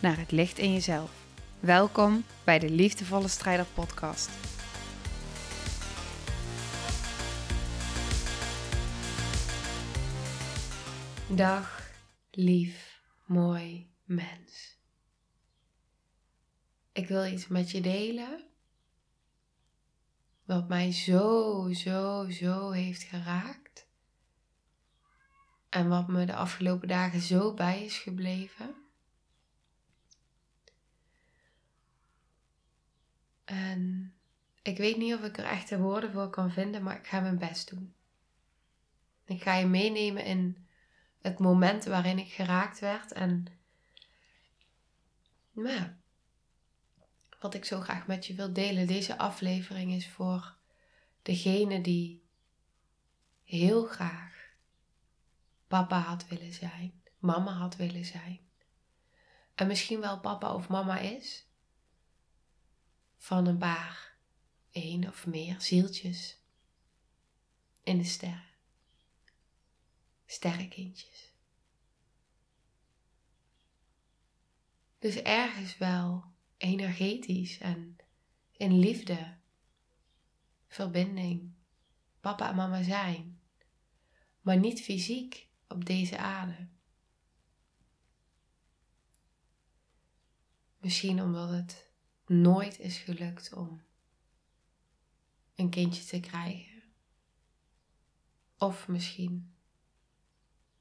naar het licht in jezelf. Welkom bij de Liefdevolle Strijder Podcast. Dag, lief, mooi mens. Ik wil iets met je delen wat mij zo, zo, zo heeft geraakt. En wat me de afgelopen dagen zo bij is gebleven. En ik weet niet of ik er echte woorden voor kan vinden, maar ik ga mijn best doen. Ik ga je meenemen in het moment waarin ik geraakt werd en nou, wat ik zo graag met je wil delen. Deze aflevering is voor degene die heel graag papa had willen zijn, mama had willen zijn. En misschien wel papa of mama is van een paar, één of meer zieltjes in de sterren. Sterrenkindjes. Dus ergens wel energetisch en in liefde, verbinding, papa en mama zijn, maar niet fysiek op deze aarde. Misschien omdat het nooit is gelukt om een kindje te krijgen. Of misschien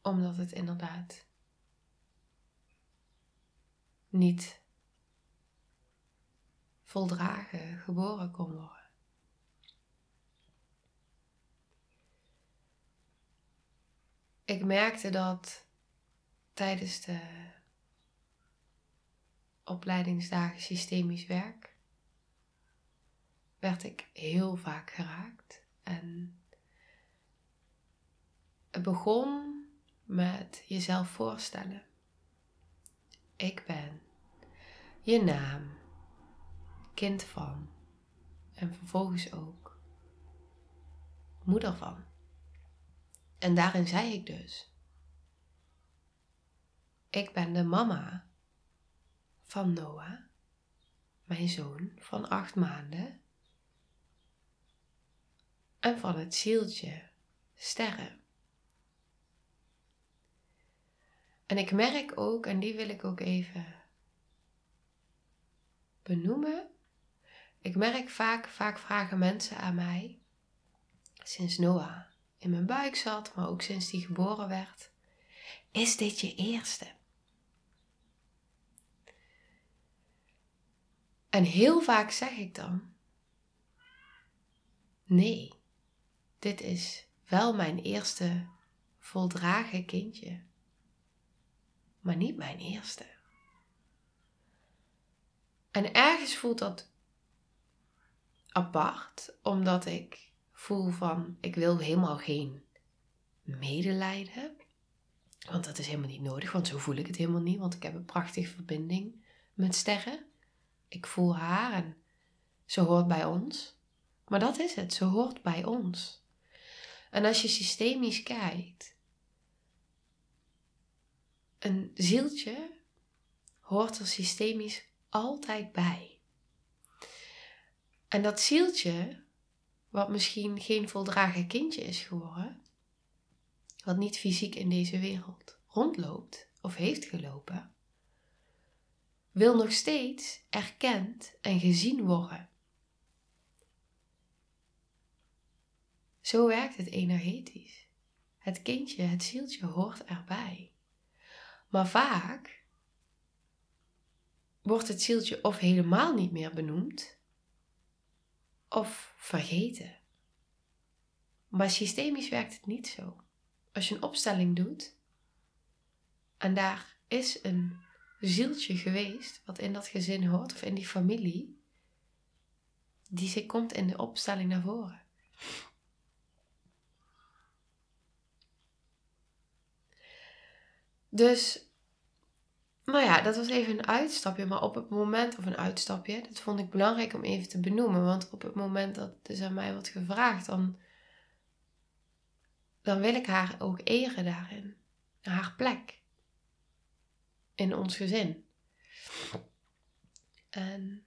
omdat het inderdaad niet voldragen geboren kon worden. Ik merkte dat tijdens de opleidingsdagen systemisch werk werd ik heel vaak geraakt. En het begon met jezelf voorstellen. Ik ben je naam, kind van en vervolgens ook moeder van. En daarin zei ik dus: Ik ben de mama van Noah, mijn zoon van acht maanden, en van het zieltje sterren. En ik merk ook, en die wil ik ook even benoemen. Ik merk vaak, vaak vragen mensen aan mij, sinds Noah in mijn buik zat, maar ook sinds die geboren werd, is dit je eerste? En heel vaak zeg ik dan: Nee, dit is wel mijn eerste voldragen kindje, maar niet mijn eerste. En ergens voelt dat apart, omdat ik voel van ik wil helemaal geen medelijden. Want dat is helemaal niet nodig, want zo voel ik het helemaal niet, want ik heb een prachtige verbinding met sterren. Ik voel haar en ze hoort bij ons. Maar dat is het, ze hoort bij ons. En als je systemisch kijkt, een zieltje hoort er systemisch altijd bij. En dat zieltje, wat misschien geen voldragen kindje is geworden, wat niet fysiek in deze wereld rondloopt of heeft gelopen, wil nog steeds erkend en gezien worden. Zo werkt het energetisch. Het kindje, het zieltje hoort erbij. Maar vaak wordt het zieltje of helemaal niet meer benoemd, of vergeten. Maar systemisch werkt het niet zo. Als je een opstelling doet en daar is een zieltje geweest, wat in dat gezin hoort of in die familie, die komt in de opstelling naar voren. Dus, nou ja, dat was even een uitstapje. Maar op het moment, of een uitstapje, dat vond ik belangrijk om even te benoemen. Want op het moment dat dus aan mij wordt gevraagd, dan, dan wil ik haar ook eren daarin. Haar plek. In ons gezin. En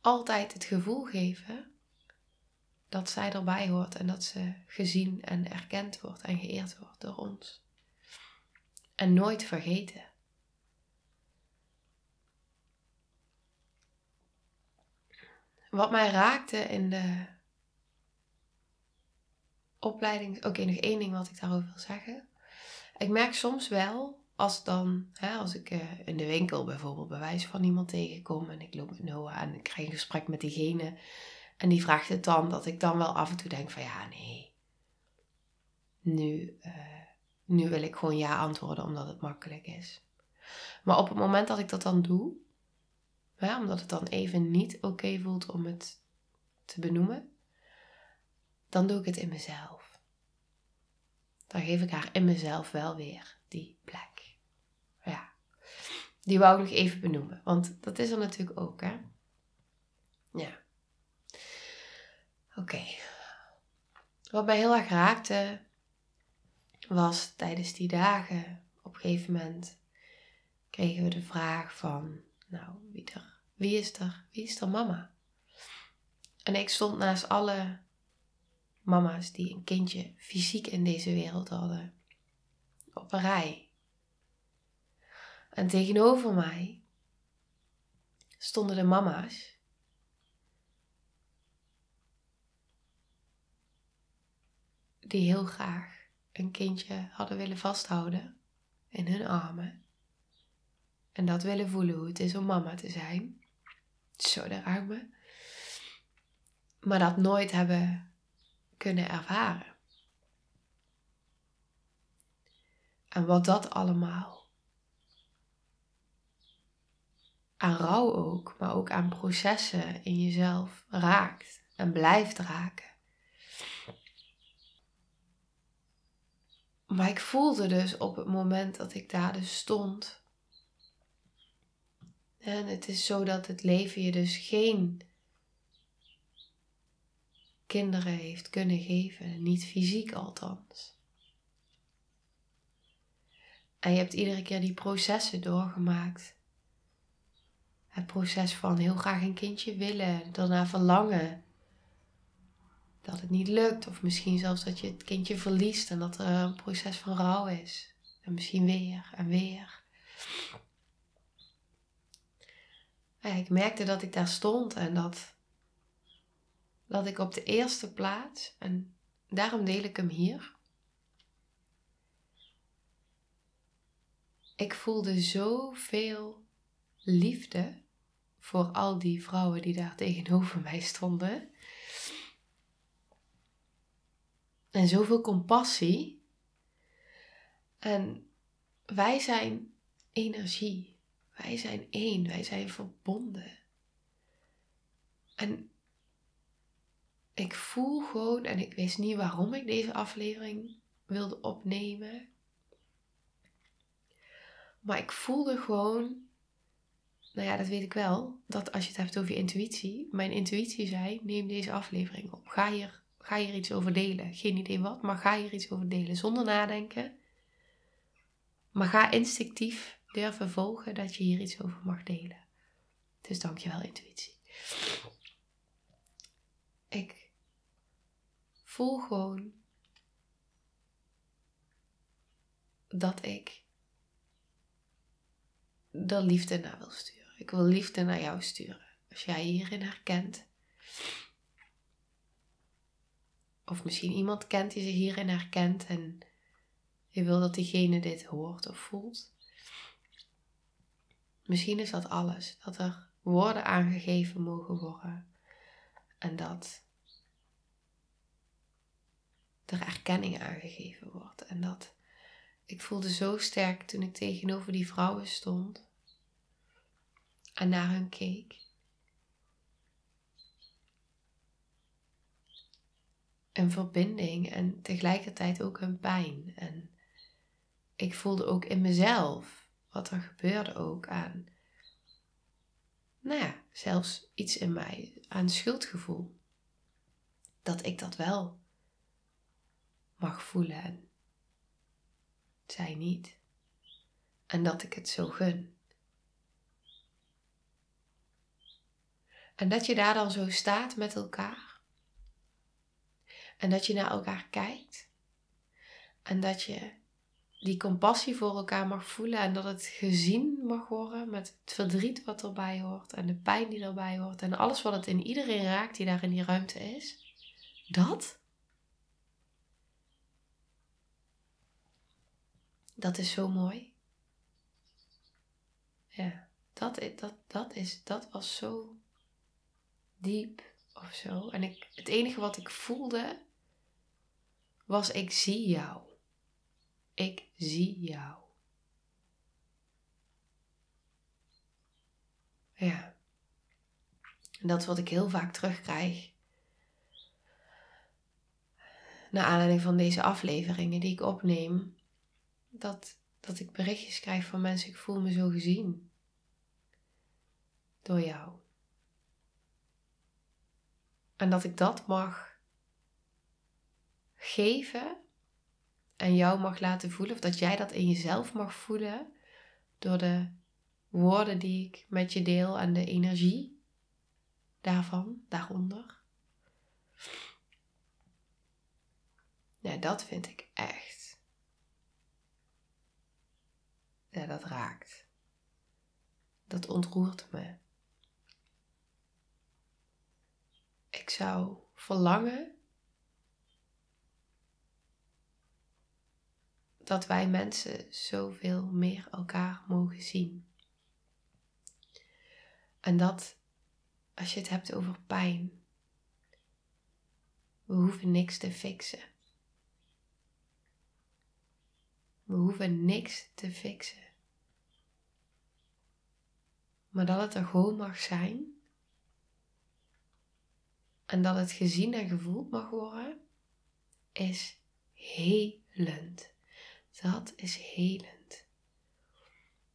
altijd het gevoel geven dat zij erbij hoort en dat ze gezien en erkend wordt en geëerd wordt door ons. En nooit vergeten. Wat mij raakte in de opleiding. Oké, nog één ding wat ik daarover wil zeggen. Ik merk soms wel als dan, hè, als ik uh, in de winkel bijvoorbeeld bewijs van iemand tegenkom en ik loop met Noah en ik krijg een gesprek met diegene en die vraagt het dan, dat ik dan wel af en toe denk van ja, nee, nu, uh, nu wil ik gewoon ja antwoorden omdat het makkelijk is. Maar op het moment dat ik dat dan doe, hè, omdat het dan even niet oké voelt om het te benoemen, dan doe ik het in mezelf. Dan geef ik haar in mezelf wel weer die plek. Ja, die wou ik nog even benoemen, want dat is er natuurlijk ook, hè? Ja. Oké. Wat mij heel erg raakte was tijdens die dagen, op een gegeven moment kregen we de vraag van, nou, wie, er, wie, is, er, wie is er mama? En ik stond naast alle mama's die een kindje fysiek in deze wereld hadden, op een rij. En tegenover mij stonden de mama's die heel graag een kindje hadden willen vasthouden in hun armen. En dat willen voelen hoe het is om mama te zijn. Zo, raakt me. Maar dat nooit hebben kunnen ervaren. En wat dat allemaal aan rouw ook, maar ook aan processen in jezelf raakt en blijft raken. Maar ik voelde dus op het moment dat ik daar dus stond. En het is zo dat het leven je dus geen kinderen heeft kunnen geven, niet fysiek althans. En je hebt iedere keer die processen doorgemaakt. Het proces van heel graag een kindje willen, daarna verlangen, dat het niet lukt. Of misschien zelfs dat je het kindje verliest en dat er een proces van rouw is. En misschien weer en weer. Ik merkte dat ik daar stond en dat, dat ik op de eerste plaats, en daarom deel ik hem hier. Ik voelde zoveel liefde voor al die vrouwen die daar tegenover mij stonden. En zoveel compassie. En wij zijn energie. Wij zijn één. Wij zijn verbonden. En ik voel gewoon, en ik wist niet waarom ik deze aflevering wilde opnemen. Maar ik voelde gewoon, nou ja, dat weet ik wel, dat als je het hebt over je intuïtie, mijn intuïtie zei: neem deze aflevering op. Ga hier Ga hier iets over delen. Geen idee wat, maar ga hier iets over delen. Zonder nadenken. Maar ga instinctief durven volgen dat je hier iets over mag delen. Dus dankjewel intuïtie. Ik voel gewoon dat ik de liefde naar wil sturen. Ik wil liefde naar jou sturen. Als jij hierin herkent of misschien iemand kent die zich hierin herkent en je wil dat diegene dit hoort of voelt. Misschien is dat alles. Dat er woorden aangegeven mogen worden. En dat er erkenning aangegeven wordt. En dat ik voelde zo sterk toen ik tegenover die vrouwen stond en naar hun keek. Een verbinding en tegelijkertijd ook een pijn. En ik voelde ook in mezelf wat er gebeurde ook aan, nou zelfs iets in mij, aan schuldgevoel. Dat ik dat wel mag voelen en zij niet. En dat ik het zo gun. En dat je daar dan zo staat met elkaar. En dat je naar elkaar kijkt. En dat je die compassie voor elkaar mag voelen en dat het gezien mag worden met het verdriet wat erbij hoort en de pijn die erbij hoort en alles wat het in iedereen raakt die daar in die ruimte is. Dat? Dat is zo mooi. Ja, dat, dat, dat, is, dat was zo diep of zo. En ik, het enige wat ik voelde was: ik zie jou. Ik zie jou. Ja. En dat is wat ik heel vaak terugkrijg. Naar aanleiding van deze afleveringen die ik opneem. Dat, dat ik berichtjes krijg van mensen. Ik voel me zo gezien. Door jou. En dat ik dat mag geven en jou mag laten voelen, of dat jij dat in jezelf mag voelen door de woorden die ik met je deel en de energie daarvan, daaronder. Ja, dat vind ik echt. Ja, dat raakt. Dat ontroert me. Ik zou verlangen dat wij mensen zoveel meer elkaar mogen zien. En dat als je het hebt over pijn, we hoeven niks te fixen. We hoeven niks te fixen. Maar dat het er gewoon mag zijn. En dat het gezien en gevoeld mag worden, is helend. Dat is helend.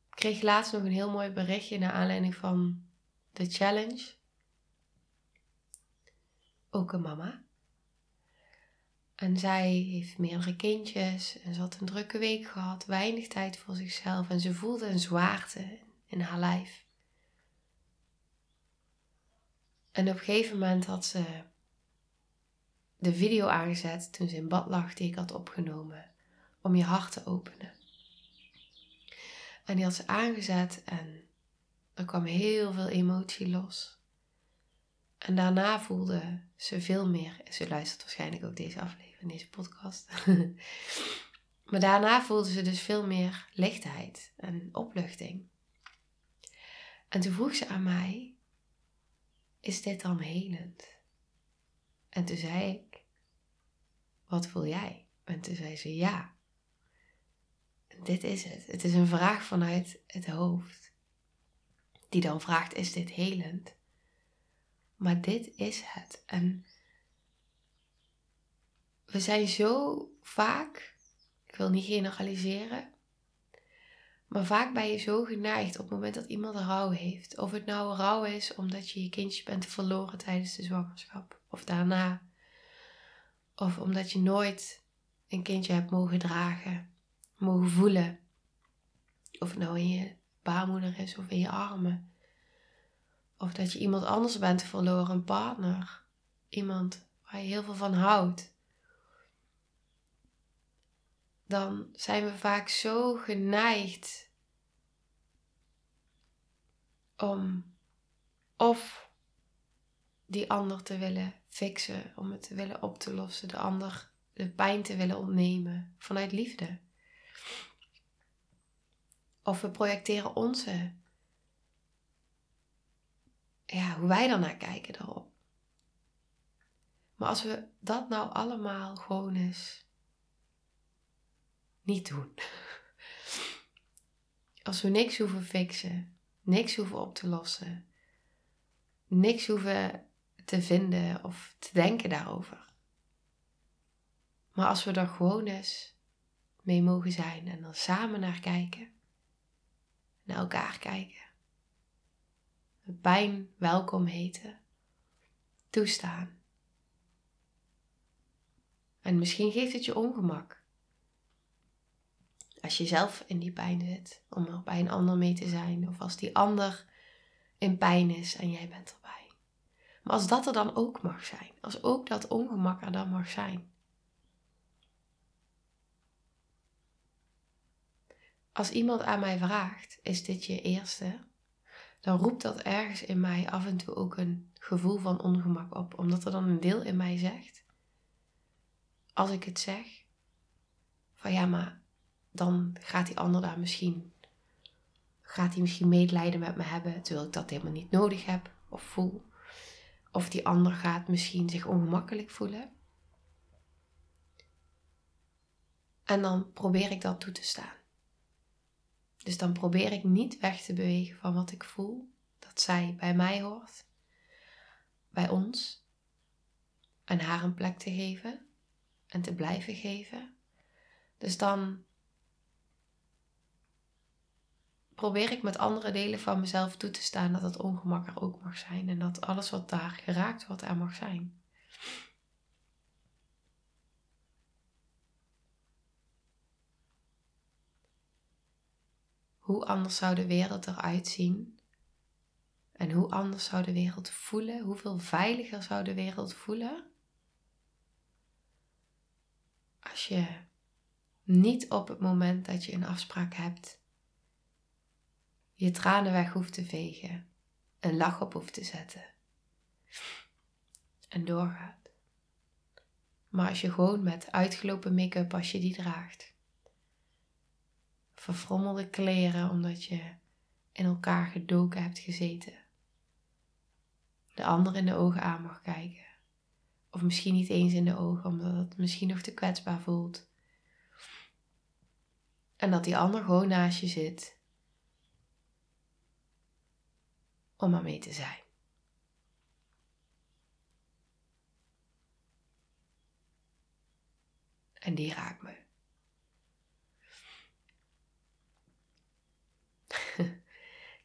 Ik kreeg laatst nog een heel mooi berichtje naar aanleiding van de challenge. Ook een mama. En zij heeft meerdere kindjes en ze had een drukke week gehad, weinig tijd voor zichzelf en ze voelde een zwaarte in haar lijf. En op een gegeven moment had ze de video aangezet toen ze in bad lag die ik had opgenomen om je hart te openen. En die had ze aangezet en er kwam heel veel emotie los. En daarna voelde ze veel meer. Ze luistert waarschijnlijk ook deze aflevering, deze podcast. maar daarna voelde ze dus veel meer lichtheid en opluchting. En toen vroeg ze aan mij: Is dit dan helend? En toen zei ik: Wat voel jij? En toen zei ze ja dit is het. Het is een vraag vanuit het hoofd. Die dan vraagt, is dit helend? Maar dit is het. En we zijn zo vaak, ik wil niet generaliseren, maar vaak ben je zo geneigd op het moment dat iemand rouw heeft. Of het nou rouw is omdat je je kindje bent verloren tijdens de zwangerschap of daarna. Of omdat je nooit een kindje hebt mogen dragen mogen voelen. Of het nou in je baarmoeder is of in je armen. Of dat je iemand anders bent verloren, een partner. Iemand waar je heel veel van houdt. Dan zijn we vaak zo geneigd om of die ander te willen fixen, om het te willen op te lossen, de ander de pijn te willen ontnemen vanuit liefde. Of we projecteren onze, ja, hoe wij naar kijken daarop. Maar als we dat nou allemaal gewoon eens niet doen. Als we niks hoeven fixen, niks hoeven op te lossen, niks hoeven te vinden of te denken daarover. Maar als we er gewoon eens mee mogen zijn en dan samen naar kijken, naar elkaar kijken, pijn welkom heten, toestaan. En misschien geeft het je ongemak. Als je zelf in die pijn zit, om er bij een ander mee te zijn, of als die ander in pijn is en jij bent erbij. Maar als dat er dan ook mag zijn, als ook dat ongemak er dan mag zijn. Als iemand aan mij vraagt, is dit je eerste? Dan roept dat ergens in mij af en toe ook een gevoel van ongemak op. Omdat er dan een deel in mij zegt, als ik het zeg, van ja, maar dan gaat die ander daar misschien, gaat hij misschien medelijden met me hebben, terwijl ik dat helemaal niet nodig heb of voel. Of die ander gaat misschien zich ongemakkelijk voelen. En dan probeer ik dat toe te staan. Dus dan probeer ik niet weg te bewegen van wat ik voel, dat zij bij mij hoort, bij ons, en haar een plek te geven en te blijven geven. Dus dan probeer ik met andere delen van mezelf toe te staan dat het ongemak er ook mag zijn en dat alles wat daar geraakt wordt er mag zijn. Hoe anders zou de wereld eruit zien? En hoe anders zou de wereld voelen? Hoeveel veiliger zou de wereld voelen? Als je niet op het moment dat je een afspraak hebt, je tranen weg hoeft te vegen, een lach op hoeft te zetten en doorgaat. Maar als je gewoon met uitgelopen make-up, als je die draagt, verfrommelde kleren omdat je in elkaar gedoken hebt gezeten, de ander in de ogen aan mag kijken. Of misschien niet eens in de ogen, omdat het misschien nog te kwetsbaar voelt. En dat die ander gewoon naast je zit. Om er mee te zijn. En die raakt me.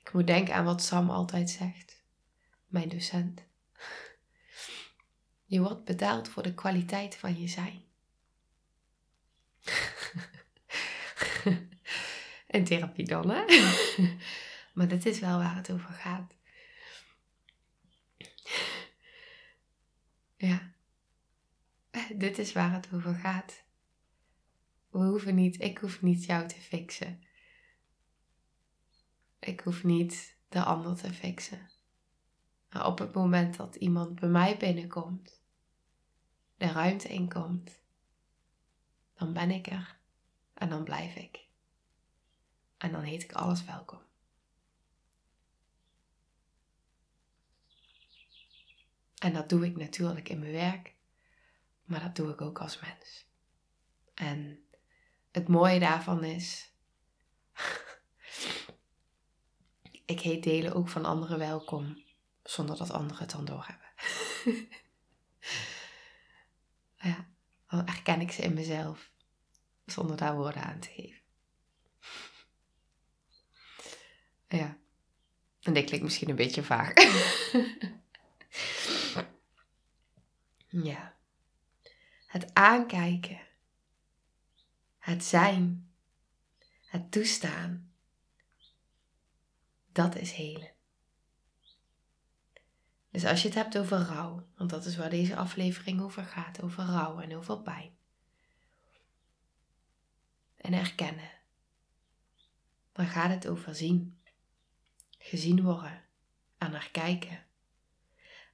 Ik moet denken aan wat Sam altijd zegt, mijn docent. Je wordt betaald voor de kwaliteit van je zijn. In therapie dan, hè? maar dat is wel waar het over gaat. Ja. Dit is waar het over gaat. We hoeven niet, ik hoef niet jou te fixen. Ik hoef niet de ander te fixen. Maar op het moment dat iemand bij mij binnenkomt, de ruimte inkomt, dan ben ik er en dan blijf ik. En dan heet ik alles welkom. En dat doe ik natuurlijk in mijn werk, maar dat doe ik ook als mens. En het mooie daarvan is, ik heet delen ook van anderen welkom, zonder dat anderen het dan doorhebben. ja, dan herken ik ze in mezelf, zonder daar woorden aan te geven. Ja, en dit klinkt misschien een beetje vaag. ja, het aankijken, het zijn, het toestaan dat is helen. Dus als je het hebt over rouw, want dat is waar deze aflevering over gaat, over rouw en over pijn. En erkennen. Dan gaat het over zien. Gezien worden. En naar kijken.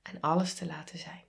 En alles te laten zijn.